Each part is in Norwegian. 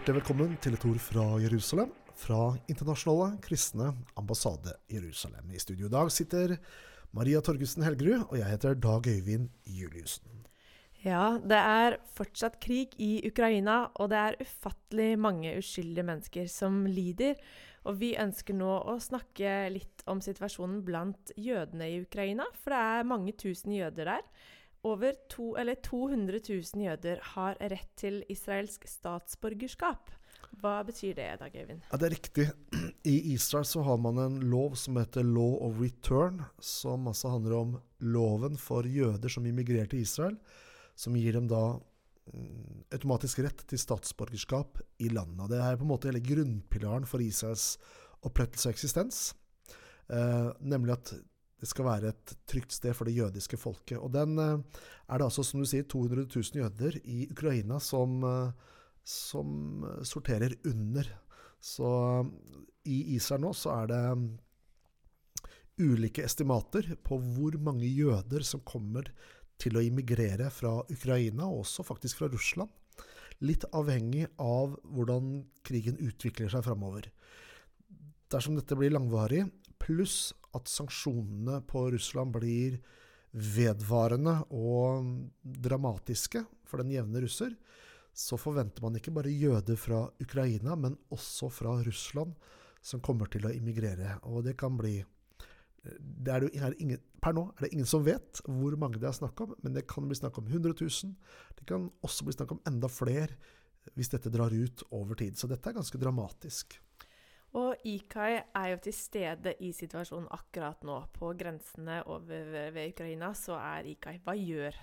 Hjertelig velkommen til et ord fra Jerusalem, fra Internasjonale kristne ambassade Jerusalem. I studio i dag sitter Maria Torgussen Helgerud, og jeg heter Dag Øyvind Juliussen. Ja, det er fortsatt krig i Ukraina, og det er ufattelig mange uskyldige mennesker som lider. Og vi ønsker nå å snakke litt om situasjonen blant jødene i Ukraina, for det er mange tusen jøder der. Over to, eller 200 000 jøder har rett til israelsk statsborgerskap. Hva betyr det, Dag Øyvind? Ja, Det er riktig. I Israel så har man en lov som heter Law of Return, som altså handler om loven for jøder som immigrerer til Israel, som gir dem da mm, automatisk rett til statsborgerskap i landet. Det er på en måte hele grunnpilaren for Israels opprettelse og eksistens. Eh, nemlig at det skal være et trygt sted for det jødiske folket. Og den eh, er det altså, som du sier, 200 000 jøder i Ukraina som, eh, som sorterer under. Så i Israel nå så er det ulike estimater på hvor mange jøder som kommer til å immigrere fra Ukraina, og også faktisk fra Russland. Litt avhengig av hvordan krigen utvikler seg framover. Dersom dette blir langvarig, pluss at sanksjonene på Russland blir vedvarende og dramatiske for den jevne russer, så forventer man ikke bare jøder fra Ukraina, men også fra Russland som kommer til å immigrere. Og det kan bli det er det ingen, Per nå er det ingen som vet hvor mange det er snakk om, men det kan bli snakk om 100 000. Det kan også bli snakk om enda flere hvis dette drar ut over tid. Så dette er ganske dramatisk. Og IKAI er jo til stede i situasjonen akkurat nå. På grensene over ved Ukraina så er IKAI. Hva gjør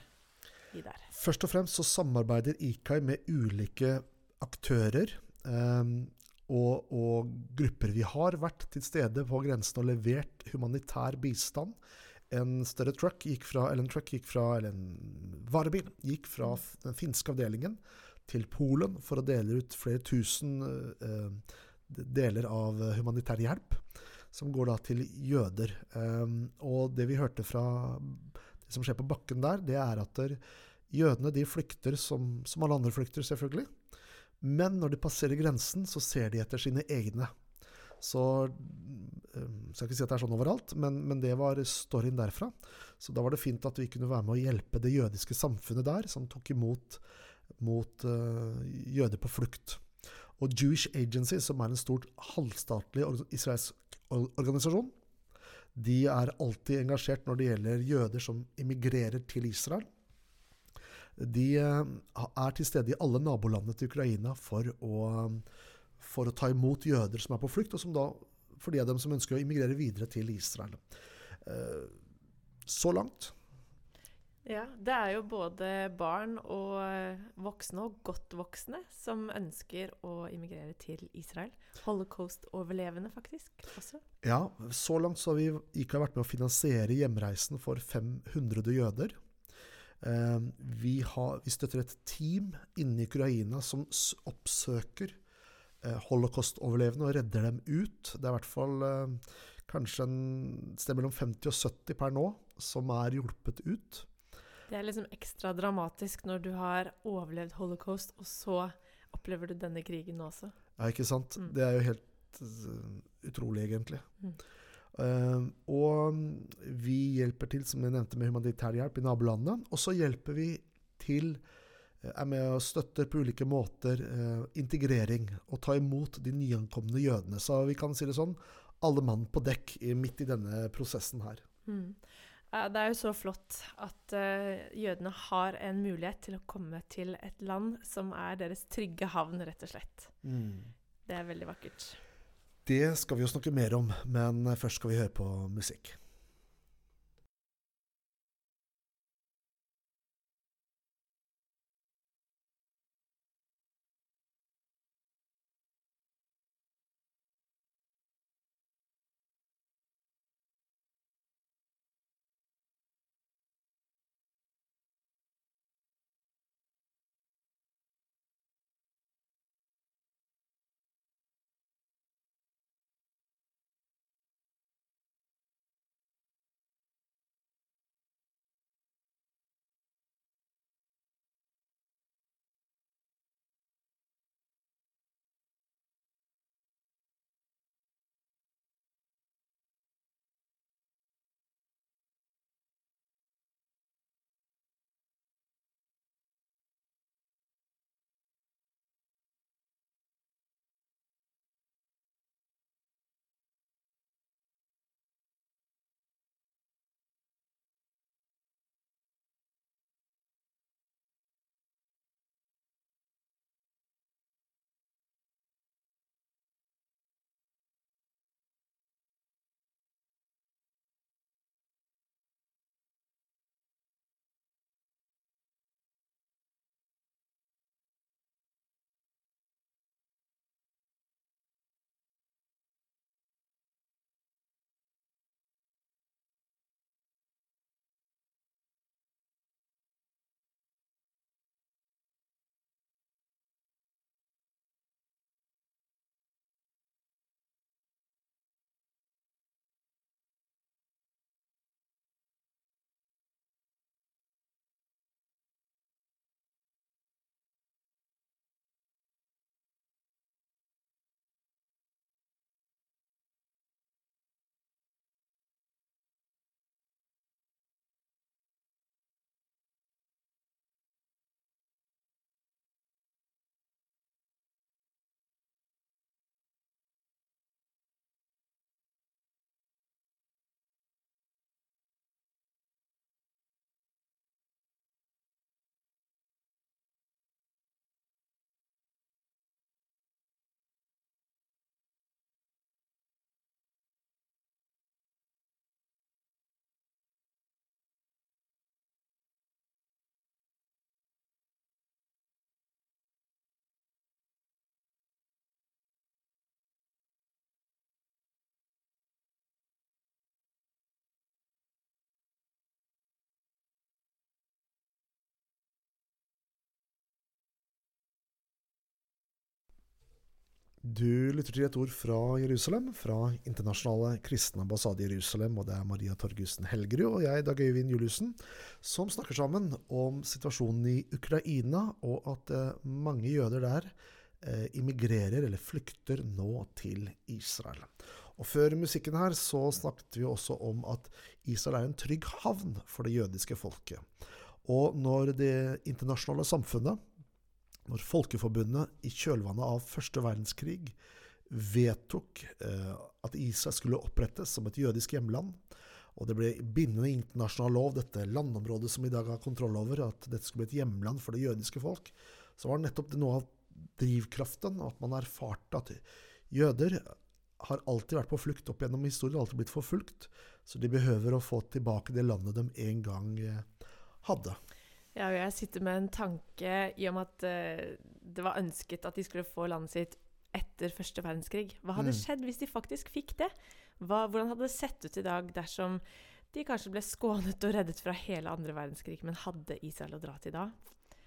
de der? Først og fremst så samarbeider IKAI med ulike aktører. Um, og, og, grupper. Vi har vært til stede på grensen og levert humanitær bistand. En større truck gikk fra, eller en truck gikk fra, eller en varebil gikk fra den finske avdelingen til Polen for å dele ut flere tusen uh, deler av humanitær hjelp, som går da til jøder. Um, og det vi hørte fra det som skjer på bakken der, det er at jødene de flykter som, som alle andre flykter, selvfølgelig. Men når de passerer grensen, så ser de etter sine egne. Så jeg skal ikke si at det er sånn overalt, men, men, det var storyen derfra. Så da var det fint at vi kunne være med å hjelpe det jødiske samfunnet der, som tok imot mot, uh, jøder på flukt. Og Jewish Agency, som er en stort halvstatlig israelsk organisasjon, de er alltid engasjert når det gjelder jøder som immigrerer til Israel. De eh, er til stede i alle nabolandene til Ukraina for å, for å ta imot jøder som er på flukt, og som da, for de av dem som ønsker å immigrere videre til Israel. Eh, så langt. Ja, det er jo både barn og voksne, og godt voksne, som ønsker å immigrere til Israel. Holocaust-overlevende, faktisk. også. Ja, så langt så har vi ikke vært med å finansiere hjemreisen for 500 jøder. Eh, vi, har, vi, støtter et team inne i Ukraina som oppsøker eh, holocaust-overlevende og redder dem ut. Det er i hvert fall eh, kanskje en sted mellom 50 og 70 per nå som er hjulpet ut. Det er liksom ekstra dramatisk når du har overlevd holocaust, og så opplever du denne krigen også. Ja, ikke sant. Mm. Det er jo helt uh, utrolig, egentlig. Mm. Uh, og vi hjelper til, som jeg nevnte, med humanitær hjelp i nabolandene. Og så hjelper vi til, uh, er med og støtter på ulike måter uh, integrering. Og ta imot de nyankomne jødene. Så vi kan si det sånn alle mann på dekk midt i denne prosessen her. Mm. Det er jo så flott at jødene har en mulighet til å komme til et land som er deres trygge havn, rett og slett. Mm. Det er veldig vakkert. Det skal vi jo snakke mer om, men først skal vi høre på musikk. Du lytter til et ord fra Jerusalem, fra Internasjonale kristne ambassade i Jerusalem. og Det er Maria Torgussen Helgerud og jeg, Dag Øyvind Juliussen, som snakker sammen om situasjonen i Ukraina, og at eh, mange jøder der eh, immigrerer eller flykter nå til Israel. Og Før musikken her så snakket vi også om at Israel er en trygg havn for det jødiske folket. Og når det internasjonale samfunnet når Folkeforbundet i kjølvannet av første verdenskrig vedtok eh, at Israel skulle opprettes som et jødisk hjemland, og det ble bindende internasjonal lov, dette landområdet som i dag har kontroll over, at dette skulle bli et hjemland for det jødiske folk, så var nettopp det noe av drivkraften, at man erfarte at jøder har alltid vært på flukt opp gjennom historien, alltid blitt forfulgt, så de behøver å få tilbake det landet de en gang eh, hadde. Ja, og jeg sitter med en tanke i om at uh, det var ønsket at de skulle få landet sitt etter første verdenskrig. Hva hadde mm. skjedd hvis de faktisk fikk det? Hva, hvordan hadde det sett ut i dag dersom de kanskje ble skånet og reddet fra hele andre verdenskrig, men hadde Israel å dra til da?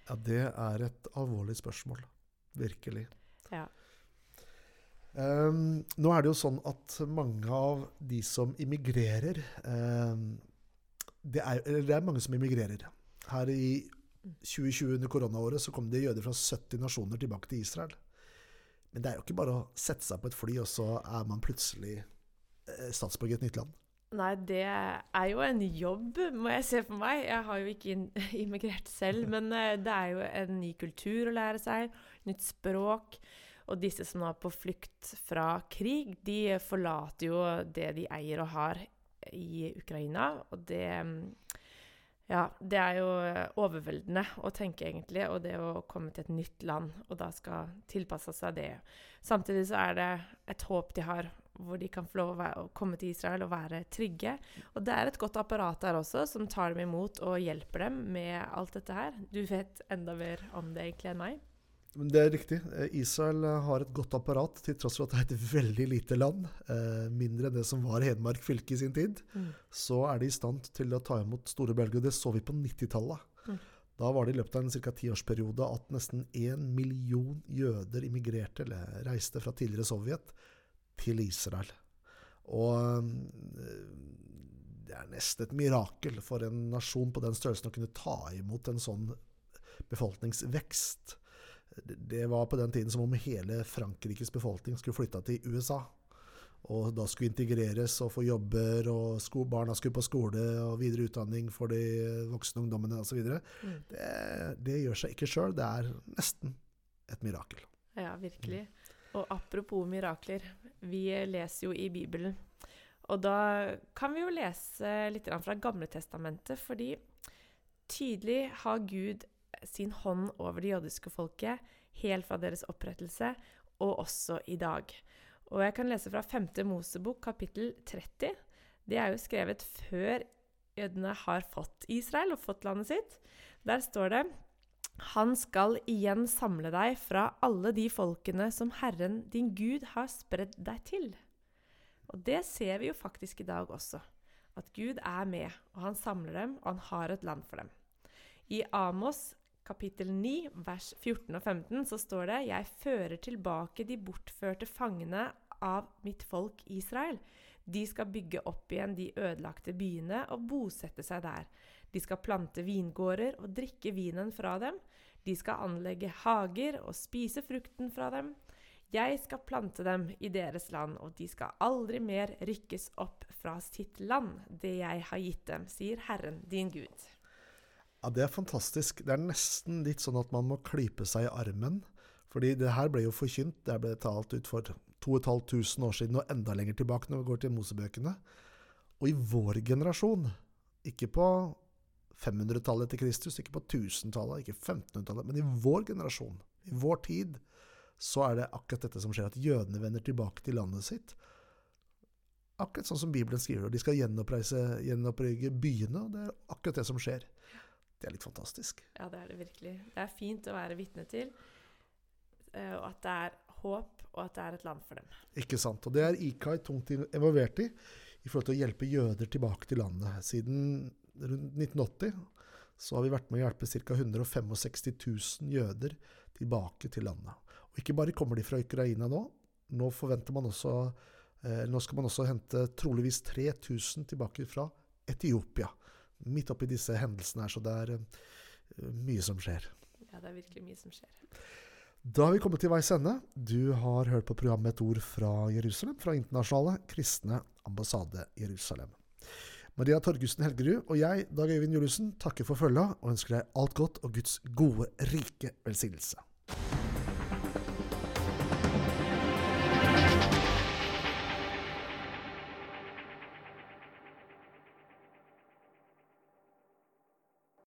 Ja, det er et alvorlig spørsmål. Virkelig. Ja. Um, nå er det jo sånn at mange av de som immigrerer um, det, er, det er mange som immigrerer. Her i 2020 under koronaåret så kom det jøder fra 70 nasjoner tilbake til Israel. Men det er jo ikke bare å sette seg på et fly, og så er man plutselig eh, statsborger i et nytt land. Nei, det er jo en jobb, må jeg se for meg. Jeg har jo ikke immigrert selv. Men eh, det er jo en ny kultur å lære seg, nytt språk. Og disse som er på flukt fra krig, de forlater jo det de eier og har i Ukraina. Og det ja, det er jo eh, overveldende å tenke, egentlig. Og det å komme til et nytt land, og da skal tilpasse seg det. Samtidig så er det et håp de har, hvor de kan få lov å, komme til Israel og være trygge. Og det er et godt apparat der også, som tar dem imot og hjelper dem med alt dette her. Du vet enda mer om det egentlig enn meg. Det er riktig. Eh, Israel eh, har et godt apparat, til tross for at det er et veldig lite land. Eh, mindre enn det som var Hedmark fylke i sin tid. Mm. Så er de i stand til å ta imot store bølger. Det så vi på 90-tallet. Mm. Da var det i løpet av en ca. tiårsperiode at nesten én million jøder immigrerte, eller reiste fra tidligere Sovjet, til Israel. Og det er nesten et mirakel for en nasjon på den størrelsen å kunne ta imot en sånn befolkningsvekst det var på den tiden som om hele Frankrikes befolkning skulle flytta til USA. Og da skulle integreres og få jobber, og sko, barna skulle på skole og videre utdanning for de voksne ungdommene osv. Mm. Det, det gjør seg ikke sjøl. Det er nesten et mirakel. Ja, virkelig. Og apropos mirakler. Vi leser jo i Bibelen. Og da kan vi jo lese litt fra Gamle Testamentet, fordi tydelig har Gud sin hånd over det jødiske folket helt fra deres opprettelse og også i dag. Og jeg kan lese fra 5. Mosebok kapittel 30. Det er jo skrevet før jødene har fått Israel og fått landet sitt. Der står det han skal igjen samle deg fra alle de folkene som Herren din Gud har spredd deg til. Og det ser vi jo faktisk i dag også. At Gud er med, og han samler dem, og han har et land for dem. I Amos kapittel 9, vers 14 og 15, så står det Jeg fører tilbake de bortførte fangene av mitt folk Israel. De skal bygge opp igjen de ødelagte byene og bosette seg der. De skal plante vingårder og drikke vinen fra dem. De skal anlegge hager og spise frukten fra dem. Jeg skal plante dem i deres land, og de skal aldri mer rykkes opp fra sitt land, det jeg har gitt dem, sier Herren din Gud. Ja, Det er fantastisk. Det er nesten litt sånn at man må klype seg i armen. Fordi det her ble jo forkynt. Det ble talt ut for 2500 år siden og enda lenger tilbake når vi går til Mosebøkene. Og i vår generasjon, ikke på 500-tallet etter Kristus, ikke på 1000-tallet, ikke 1500-tallet, men i vår generasjon, i vår tid, så er det akkurat dette som skjer, at jødene vender tilbake til landet sitt. Akkurat sånn som Bibelen skriver. og De skal gjenopprygge byene, og det er akkurat det som skjer. Det er litt fantastisk. Ja, det er det virkelig. Det er fint å være vitne til, eh, og at det er håp, og at det er et land for dem. Ikke sant. Og det er IKAI tungt involvert i, i forhold til å hjelpe jøder tilbake til landet. Siden rundt 1980 så har vi vært med å hjelpe ca. 165 000 jøder tilbake til landet. Og ikke bare kommer de fra Ukraina nå, Nå forventer man også eh, Nå skal man også hente troligvis 3000 tilbake fra Etiopia. Midt oppi disse hendelsene her, så det er eh, mye som skjer. Ja, det er virkelig mye som skjer. Da har vi kommet til veis ende. Du har hørt på programmet Et ord fra Jerusalem fra Internasjonale kristne ambassade Jerusalem. Maria Torgussen Helgerud og jeg, Dag Øyvind Juliussen, takker for følget og ønsker deg alt godt og Guds gode, rike velsignelse.